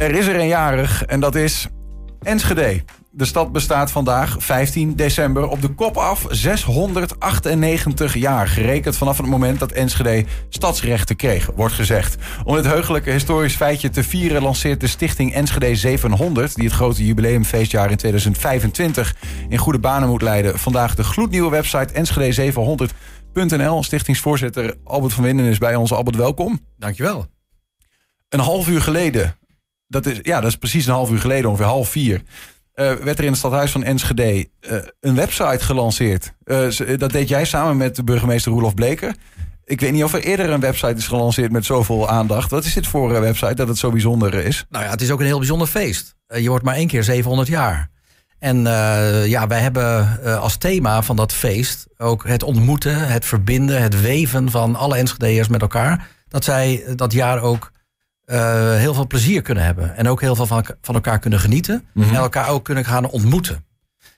Er is er een jarig en dat is Enschede. De stad bestaat vandaag, 15 december, op de kop af 698 jaar. Gerekend vanaf het moment dat Enschede stadsrechten kreeg, wordt gezegd. Om dit heugelijke historisch feitje te vieren... lanceert de stichting Enschede 700... die het grote jubileumfeestjaar in 2025 in goede banen moet leiden... vandaag de gloednieuwe website enschede700.nl. Stichtingsvoorzitter Albert van Winden is bij ons. Albert, welkom. Dankjewel. Een half uur geleden, dat is, ja, dat is precies een half uur geleden, ongeveer half vier... Uh, werd er in het stadhuis van Enschede uh, een website gelanceerd. Uh, dat deed jij samen met de burgemeester Roelof Bleker. Ik weet niet of er eerder een website is gelanceerd met zoveel aandacht. Wat is dit voor een website dat het zo bijzonder is? Nou ja, het is ook een heel bijzonder feest. je wordt maar één keer 700 jaar. En ja, wij hebben als thema van dat feest ook het ontmoeten, het verbinden, het weven van alle Enschedeërs met elkaar. Dat zij dat jaar ook uh, heel veel plezier kunnen hebben. En ook heel veel van, van elkaar kunnen genieten. Mm -hmm. En elkaar ook kunnen gaan ontmoeten.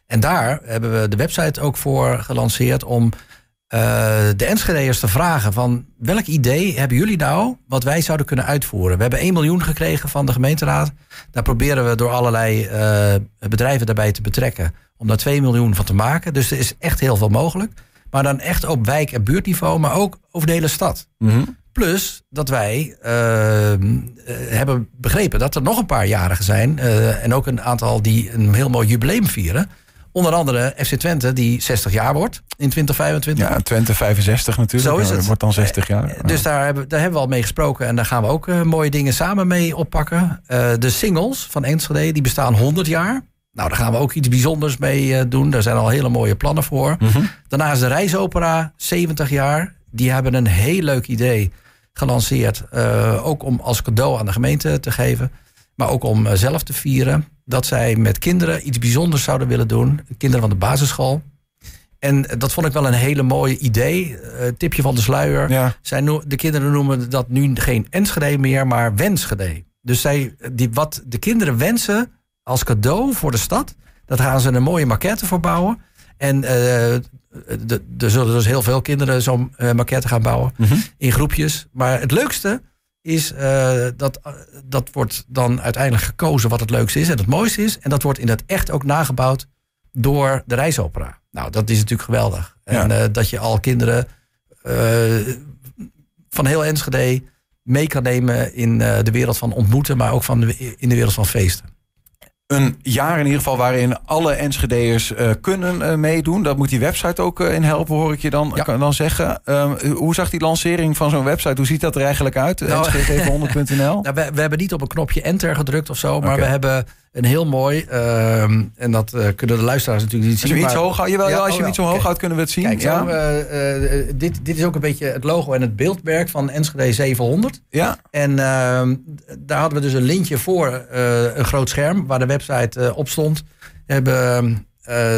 En daar hebben we de website ook voor gelanceerd om uh, de Enschede'ers te vragen van welk idee hebben jullie nou wat wij zouden kunnen uitvoeren? We hebben 1 miljoen gekregen van de gemeenteraad. Daar proberen we door allerlei uh, bedrijven daarbij te betrekken om daar 2 miljoen van te maken. Dus er is echt heel veel mogelijk. Maar dan echt op wijk- en buurtniveau, maar ook over de hele stad. Mm -hmm. Plus dat wij uh, hebben begrepen dat er nog een paar jarigen zijn. Uh, en ook een aantal die een heel mooi jubileum vieren. Onder andere FC Twente, die 60 jaar wordt in 2025. Ja, Twente 65 natuurlijk. Zo is het. wordt dan 60 jaar. Dus daar hebben, daar hebben we al mee gesproken. En daar gaan we ook uh, mooie dingen samen mee oppakken. de singles van Enschede, die bestaan 100 jaar. Nou, daar gaan we ook iets bijzonders mee doen. Daar zijn al hele mooie plannen voor. Mm -hmm. Daarna is de reisopera 70 jaar. Die hebben een heel leuk idee gelanceerd. Uh, ook om als cadeau aan de gemeente te geven. Maar ook om uh, zelf te vieren. Dat zij met kinderen iets bijzonders zouden willen doen. Kinderen van de basisschool. En dat vond ik wel een hele mooie idee. Uh, tipje van de sluier. Ja. Zij no de kinderen noemen dat nu geen Enschede meer, maar Wenschede. Dus zij, die, wat de kinderen wensen als cadeau voor de stad... dat gaan ze een mooie maquette voor bouwen. En uh, er zullen dus heel veel kinderen zo'n uh, maquette gaan bouwen mm -hmm. in groepjes. Maar het leukste is uh, dat dat wordt dan uiteindelijk gekozen wat het leukste is en het mooiste is. En dat wordt in het echt ook nagebouwd door de reisopera. Nou, dat is natuurlijk geweldig. Ja. En uh, dat je al kinderen van heel Enschede mee kan nemen in de wereld van ontmoeten, maar ook van de, in de wereld van feesten een jaar in ieder geval waarin alle Enschede'ers uh, kunnen uh, meedoen. Dat moet die website ook uh, in helpen, hoor ik je dan, ja. dan zeggen. hoe zag die lancering van zo'n website? Hoe ziet dat er eigenlijk uit? Nou, Enschede700.nl? nou, we, we, hebben niet op een knopje enter gedrukt of zo, maar okay. we hebben een heel mooi, uh, en dat uh, kunnen de luisteraars natuurlijk niet zien. Als je iets hoog houdt, jawel, ja, als je oh, iets houdt, kunnen we het zien. Kijk, ja. zo, uh, dit, dit is ook een beetje het logo en het beeldmerk van Enschede 700. Ja. En ehm, daar hadden we dus een lintje voor een groot scherm waar de website op stond. Hebben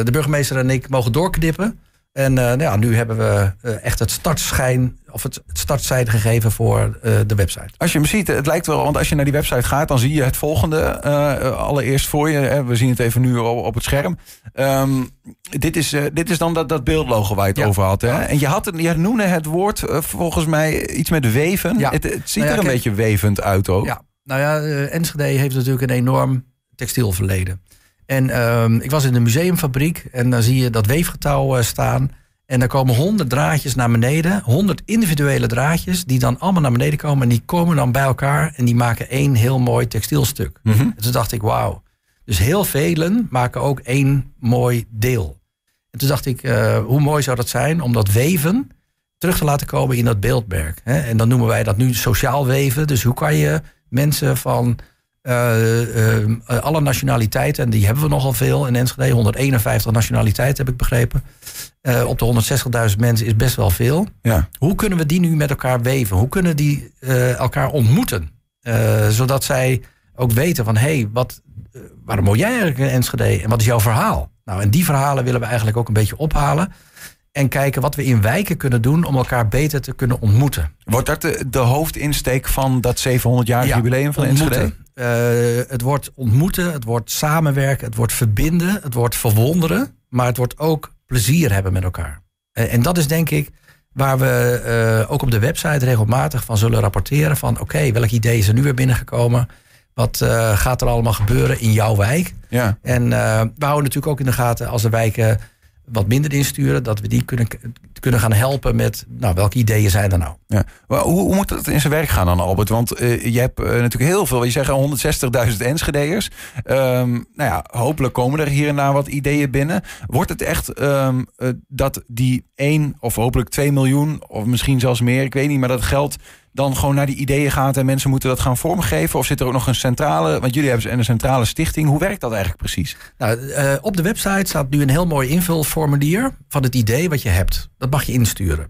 de burgemeester en ik mogen doorknippen. En uh, nou ja, nu hebben we uh, echt het startschijn of het, het startzijde gegeven voor uh, de website. Als je hem ziet, het lijkt wel, want als je naar die website gaat, dan zie je het volgende allereerst voor je. Hè, we zien het even nu op, op het scherm. Um, dit, is, dit is dan dat, dat beeldlogo waar je het ja. over had. Hè? En je, had het, je noemde het woord volgens mij iets met weven. Ja. Het, het, ziet nou er een kijk, beetje wevend uit ook. Ja, nou ja, Enschede heeft natuurlijk een enorm textielverleden. En um, ik was in de museumfabriek en dan zie je dat weefgetouw uh, staan. En daar komen honderd draadjes naar beneden. Honderd individuele draadjes die dan allemaal naar beneden komen. En die komen dan bij elkaar en die maken één heel mooi textielstuk. Mm -hmm. En toen dacht ik, wauw. Dus heel velen maken ook één mooi deel. En toen dacht ik, uh, hoe mooi zou dat zijn om dat weven terug te laten komen in dat beeldmerk. Hè? En dan noemen wij dat nu sociaal weven. Dus hoe kan je mensen van alle nationaliteiten, en die hebben we nogal veel in Enschede, 151 nationaliteiten heb ik begrepen. Uh, op de 160.000 mensen is best wel veel. Ja. Hoe kunnen we die nu met elkaar weven? Hoe kunnen die elkaar ontmoeten? zodat zij ook weten van, hé, hey, wat, waarom woon jij eigenlijk in Enschede en wat is jouw verhaal? Nou, en die verhalen willen we eigenlijk ook een beetje ophalen. En kijken wat we in wijken kunnen doen om elkaar beter te kunnen ontmoeten. Wordt dat de, de hoofdinsteek van dat 700 jaar ja, jubileum van. Enschede? Uh, het wordt ontmoeten, het wordt samenwerken, het wordt verbinden, het wordt verwonderen, maar het wordt ook plezier hebben met elkaar. Uh, en dat is denk ik waar we uh, ook op de website regelmatig van zullen rapporteren van oké, okay, welk idee is er nu weer binnengekomen? Wat gaat er allemaal gebeuren in jouw wijk? Ja. En we houden natuurlijk ook in de gaten als de wijken wat minder insturen, dat we die kunnen, kunnen gaan helpen met nou, welke ideeën zijn er nou. Ja. Hoe, hoe moet dat in zijn werk gaan dan, Albert? Want uh, je hebt uh, natuurlijk heel veel, je zegt 160.000 Enschede'ers. Um, nou ja, hopelijk komen er hier en daar wat ideeën binnen. Wordt het echt um, uh, dat die 1 of hopelijk 2 miljoen, of misschien zelfs meer, ik weet niet, maar dat geld dan gewoon naar die ideeën gaat en mensen moeten dat gaan vormgeven? Of zit er ook nog een centrale, want jullie hebben een centrale stichting. Hoe werkt dat eigenlijk precies? Nou, uh, op de website staat nu een heel mooi invulformulier van het idee wat je hebt. Dat mag je insturen.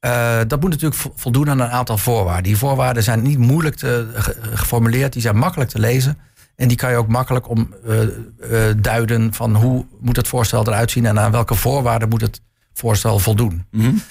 Uh, dat moet natuurlijk voldoen aan een aantal voorwaarden. Die voorwaarden zijn niet moeilijk te, geformuleerd, die zijn makkelijk te lezen. En die kan je ook makkelijk om uh, duiden van hoe moet het voorstel eruit zien en aan welke voorwaarden moet het voorstel voldoen. Mm -hmm.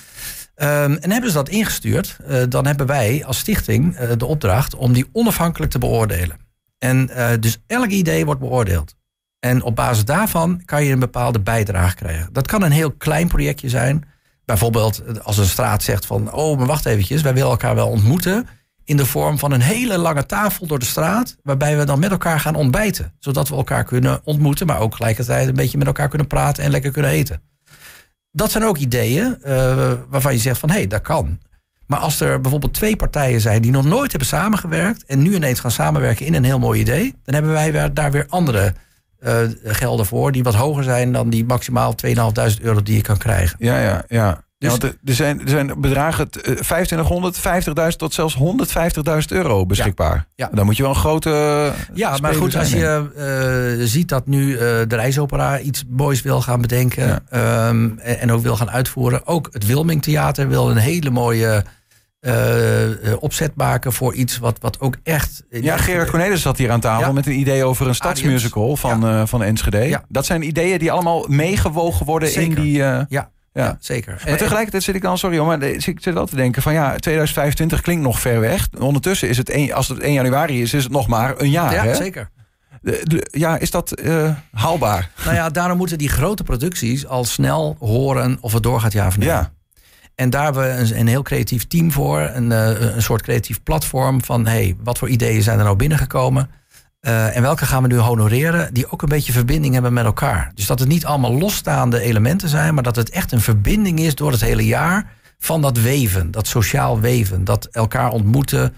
Um, en hebben ze dat ingestuurd, dan hebben wij als stichting de opdracht om die onafhankelijk te beoordelen. En dus elk idee wordt beoordeeld. En op basis daarvan kan je een bepaalde bijdrage krijgen. Dat kan een heel klein projectje zijn. Bijvoorbeeld als een straat zegt van, oh, maar wacht eventjes, wij willen elkaar wel ontmoeten. In de vorm van een hele lange tafel door de straat, waarbij we dan met elkaar gaan ontbijten. Zodat we elkaar kunnen ontmoeten, maar ook gelijkertijd een beetje met elkaar kunnen praten en lekker kunnen eten dat zijn ook ideeën uh, waarvan je zegt van hé, hey, dat kan. Maar als er bijvoorbeeld twee partijen zijn die nog nooit hebben samengewerkt en nu ineens gaan samenwerken in een heel mooi idee, dan hebben wij daar weer andere gelden voor die wat hoger zijn dan die maximaal 2.500 euro die je kan krijgen. Ja, ja, ja. Dus, ja, want er zijn, er zijn bedragen 2500, 50.000 tot zelfs 150.000 euro beschikbaar. Ja, ja. Dan moet je wel een grote. Ja, maar goed, als je uh, ziet dat nu uh, de reisopera iets moois wil gaan bedenken. Ja. Um, en, en, ook wil gaan uitvoeren. Ook het Wilming Theater wil een hele mooie. Uh, opzet maken voor iets wat, wat ook echt. Ja, Gerard Cornelis zat hier aan tafel ja. met een idee over een stadsmusical van, ja. van Enschede. Ja. Dat zijn ideeën die allemaal meegewogen worden Zeker. in die. ja. Ja, ja, zeker. Maar tegelijkertijd zit ik dan, sorry hoor, maar ik zit wel te denken van ja, 2025 klinkt nog ver weg. Ondertussen is het, een, als het 1 januari is, is het nog maar een jaar. Ja, hè? zeker. De, de, ja, is dat uh, haalbaar? Nou ja, daarom moeten die grote producties al snel horen of het doorgaat ja of nee. Ja. En daar hebben we een, een heel creatief team voor. Een, uh, een soort creatief platform van hey, wat voor ideeën zijn er nou binnengekomen? Uh, en welke gaan we nu honoreren die ook een beetje verbinding hebben met elkaar. Dus dat het niet allemaal losstaande elementen zijn, maar dat het echt een verbinding is door het hele jaar van dat weven, dat sociaal weven, dat elkaar ontmoeten.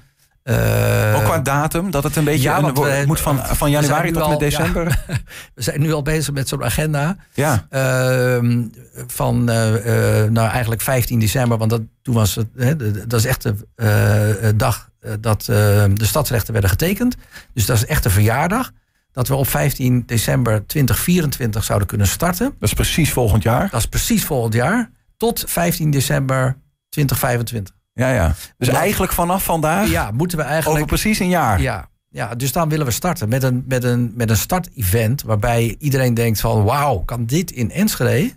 Uh, ook qua datum, dat het een beetje ja, een, we, moet van, van januari tot met december. Ja, we zijn nu al bezig met zo'n agenda. Ja. Uh, van nou eigenlijk 15 december, want dat, toen was het, hè, dat is echt de dag dat de stadsrechten werden getekend. Dus dat is echt een verjaardag. Dat we op 15 december 2024 zouden kunnen starten. Dat is precies volgend jaar. Dat is precies volgend jaar. Tot 15 december 2025. Ja, ja. Dus eigenlijk vanaf vandaag. Ja, moeten we eigenlijk. Over precies een jaar. Ja, ja, dus dan willen we starten met een, met een, met een start-event. Waarbij iedereen denkt: van wauw, kan dit in Enschede?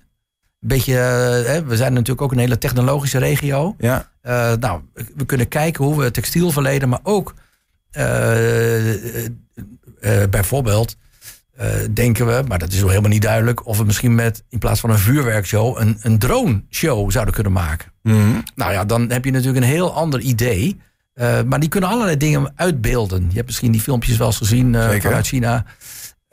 Beetje, uh, we zijn natuurlijk ook een hele technologische regio. Ja. Uh, nou, we kunnen kijken hoe we textiel verleden, maar ook uh, bijvoorbeeld denken we, maar dat is nog helemaal niet duidelijk, of we misschien met in plaats van een vuurwerkshow een, een drone show zouden kunnen maken. Mm -hmm. Nou ja, dan heb je natuurlijk een heel ander idee. maar die kunnen allerlei dingen uitbeelden. Je hebt misschien die filmpjes wel eens gezien vanuit China.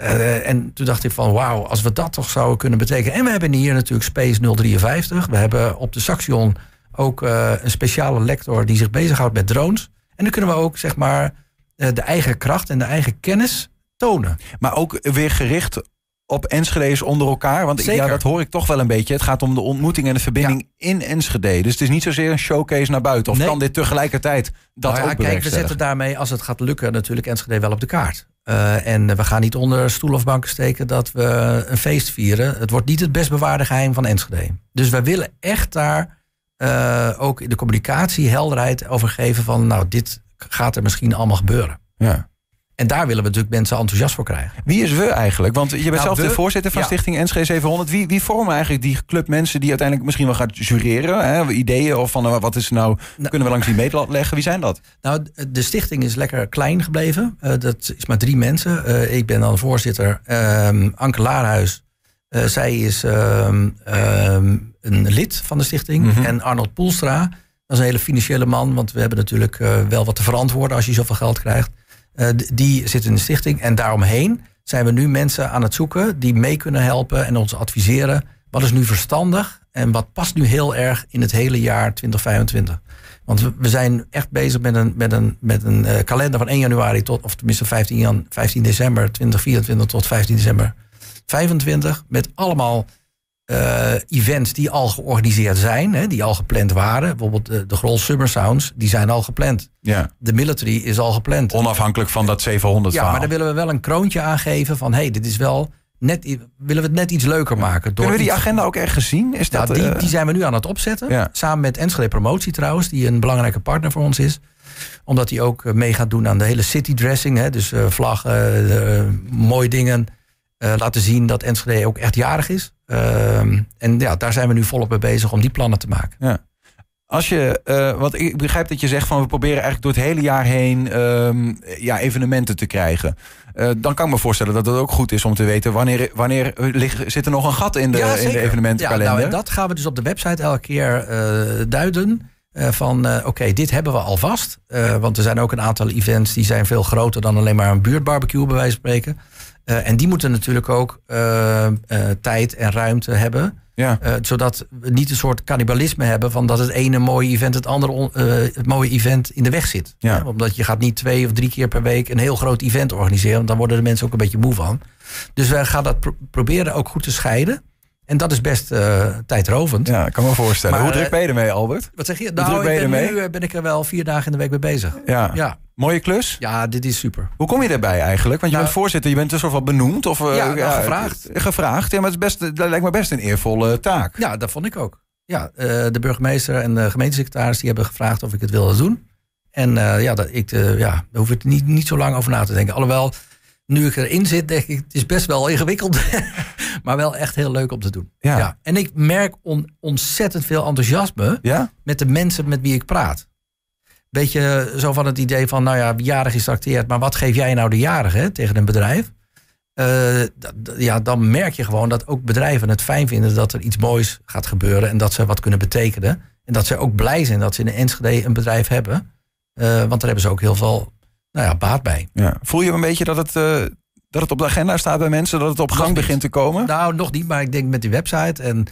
Uh, en toen dacht ik van wauw, als we dat toch zouden kunnen betekenen. En we hebben hier natuurlijk Space 053. We hebben op de Saxion ook uh, een speciale lector die zich bezighoudt met drones. En dan kunnen we ook zeg maar uh, de eigen kracht en de eigen kennis tonen. Maar ook weer gericht op Enschede's onder elkaar. Want Zeker. ja, dat hoor ik toch wel een beetje. Het gaat om de ontmoeting en de verbinding ja. in Enschede. Dus het is niet zozeer een showcase naar buiten. Of nee. kan dit tegelijkertijd dat nou ja, ook Kijk, we zetten daarmee, als het gaat lukken, natuurlijk Enschede wel op de kaart. Uh, en we gaan niet onder stoel of banken steken dat we een feest vieren. Het wordt niet het best bewaarde geheim van Enschede. Dus wij willen echt daar uh, ook in de communicatie helderheid over geven van... nou, dit gaat er misschien allemaal gebeuren. Ja. En daar willen we natuurlijk mensen enthousiast voor krijgen. Wie is we eigenlijk? Want je bent nou, zelf de voorzitter van ja. Stichting NSG 700. Wie, wie vormen eigenlijk die club mensen die uiteindelijk misschien wel gaat jureren? Hè? Ideeën of van uh, wat is nou, nou, kunnen we langs die meetlat leggen? Wie zijn dat? Nou, de stichting is lekker klein gebleven. Uh, dat is maar drie mensen. Uh, ik ben dan voorzitter. Um, Anke Laarhuis. Zij is um, um, een lid van de stichting. Mhm. Mm -hmm. En Arnold Poelstra. Dat is een hele financiële man. Want we hebben natuurlijk wel wat te verantwoorden als je zoveel geld krijgt. Uh, die zit in de stichting. En daaromheen zijn we nu mensen aan het zoeken die mee kunnen helpen en ons adviseren. Wat is nu verstandig en wat past nu heel erg in het hele jaar 2025? Want we, zijn echt bezig met een, met een, met een uh, kalender van 1 januari tot, of tenminste 15, jan, 15 december 2024 tot 15 december 25. Met allemaal uh, events die al georganiseerd zijn, hè, die al gepland waren. Bijvoorbeeld de, de Grol Summer Sounds, die zijn al gepland. Ja. De military is al gepland. Onafhankelijk van dat 700 Ja, maar daar willen we wel een kroontje aangeven van... hé, hey, dit is wel net, willen we het net iets leuker maken. Door Kunnen we die agenda ook ergens zien? Is dat, die, uh... die zijn we nu aan het opzetten. Ja. Samen met Enschede Promotie trouwens, die een belangrijke partner voor ons is. Omdat hij ook mee gaat doen aan de hele city dressing. Hè, dus uh, vlaggen, mooie dingen. laten zien dat Enschede ook echt jarig is. Ehm, en ja, daar zijn we nu volop mee bezig om die plannen te maken. Ja. Als je, uh, want ik begrijp dat je zegt van we proberen eigenlijk door het hele jaar heen um, ja, evenementen te krijgen. Uh, dan kan ik me voorstellen dat het ook goed is om te weten wanneer, wanneer ligt, zit er nog een gat in de, ja, in de evenementenkalender. Ja, nou, dat gaan we dus op de website elke keer uh, duiden. van oké, okay, dit hebben we alvast. want er zijn ook een aantal events die zijn veel groter dan alleen maar een buurtbarbecue, bij wijze van spreken. Uh, en die moeten natuurlijk ook uh, uh, tijd en ruimte hebben. Ja. zodat we niet een soort cannibalisme hebben van dat het ene mooie event het andere het mooie event in de weg zit. Ja. Omdat je gaat niet twee of drie keer per week een heel groot event organiseren. Want dan worden de mensen ook een beetje moe van. Dus wij gaan dat pro proberen ook goed te scheiden. En dat is best tijdrovend. Ja, ik kan me voorstellen. Maar, Hoe druk ben je ermee, Albert? Wat zeg je? Hoe nou, druk ben je ik ben ermee? nu ben ik er wel vier dagen in de week mee bezig. Ja. ja. Mooie klus? Ja, dit is super. Hoe kom je daarbij eigenlijk? Want je Nou- bent voorzitter, je bent dus wel benoemd? Of, Ja, nou, gevraagd. uh, Gevraagd, ja, maar het is best, dat lijkt me best een eervolle taak. Ja, dat vond ik ook. Ja, uh, de burgemeester en de gemeentesecretaris die hebben gevraagd of ik het wilde doen. En uh, ja, dat, ik, uh, ja, daar hoef ik niet, niet zo lang over na te denken. Alhoewel, nu ik erin zit, denk ik, het is best wel ingewikkeld. maar wel echt heel leuk om te doen. Ja. En ik merk on, ontzettend veel enthousiasme Ja? met de mensen met wie ik praat. Beetje zo van het idee van, nou ja, jarig is trakteerd, maar wat geef jij nou de jarige hè, tegen een bedrijf? Uh, ja, dan merk je gewoon dat ook bedrijven het fijn vinden dat er iets moois gaat gebeuren en dat ze wat kunnen betekenen. En dat ze ook blij zijn dat ze in Enschede een bedrijf hebben. Uh, want daar hebben ze ook heel veel nou ja, baat bij. Ja. Voel je een beetje dat het, uh, dat het op de agenda staat bij mensen, dat het op gang begint te komen? Nou, nog niet, maar ik denk met die website en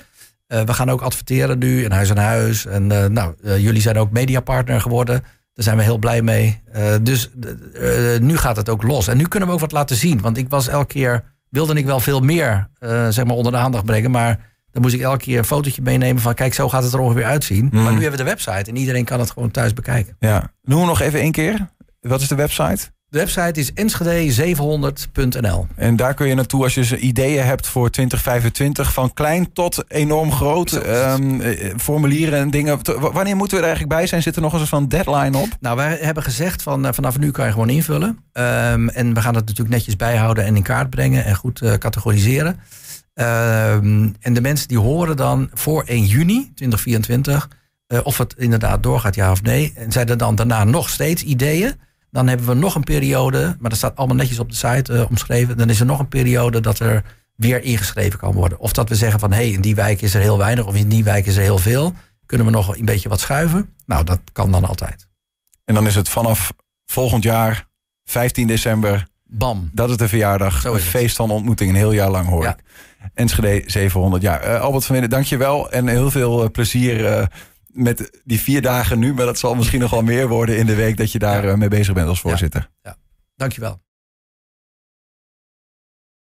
uh, we gaan ook adverteren nu in huis aan huis. En uh, nou, uh, jullie zijn ook mediapartner geworden. Daar zijn we heel blij mee. dus nu gaat het ook los. En nu kunnen we ook wat laten zien. Want ik was elke keer, wilde ik wel veel meer zeg maar onder de aandacht brengen. Maar dan moest ik elke keer een fotootje meenemen van kijk, zo gaat het er ongeveer uitzien. Mm. Maar nu hebben we de website en iedereen kan het gewoon thuis bekijken. Ja. Noem nog even één keer. Wat is de website? De website is enschede700.nl. En daar kun je naartoe als je ideeën hebt voor 2025. Van klein tot enorm groot. Um, formulieren en dingen. Wanneer moeten we er eigenlijk bij zijn? Zit er nog eens van deadline op? Nou, wij hebben gezegd van vanaf nu kan je gewoon invullen. Um, en we gaan het natuurlijk netjes bijhouden en in kaart brengen. En goed uh, categoriseren. Um, en de mensen die horen dan voor 1 juni 2024... Uh, of het inderdaad doorgaat, ja of nee. En zijn er dan daarna nog steeds ideeën... Dan hebben we nog een periode, maar dat staat allemaal netjes op de site uh, omschreven. Dan is er nog een periode dat er weer ingeschreven kan worden. Of dat we zeggen van hé, hey, in die wijk is er heel weinig of in die wijk is er heel veel. Kunnen we nog een beetje wat schuiven? Nou, dat kan dan altijd. En dan is het vanaf volgend jaar, 15 december. Bam. Dat is de verjaardag, Zo een is feest van ontmoeting, een heel jaar lang hoor Ja. ik. Enschede 700 jaar. Uh, Albert van Winnen, dank je wel. En heel veel uh, plezier uh, met die vier dagen nu. Maar dat zal misschien nog wel meer worden in de week dat je daar Ja. uh, mee bezig bent als voorzitter. Dankjewel.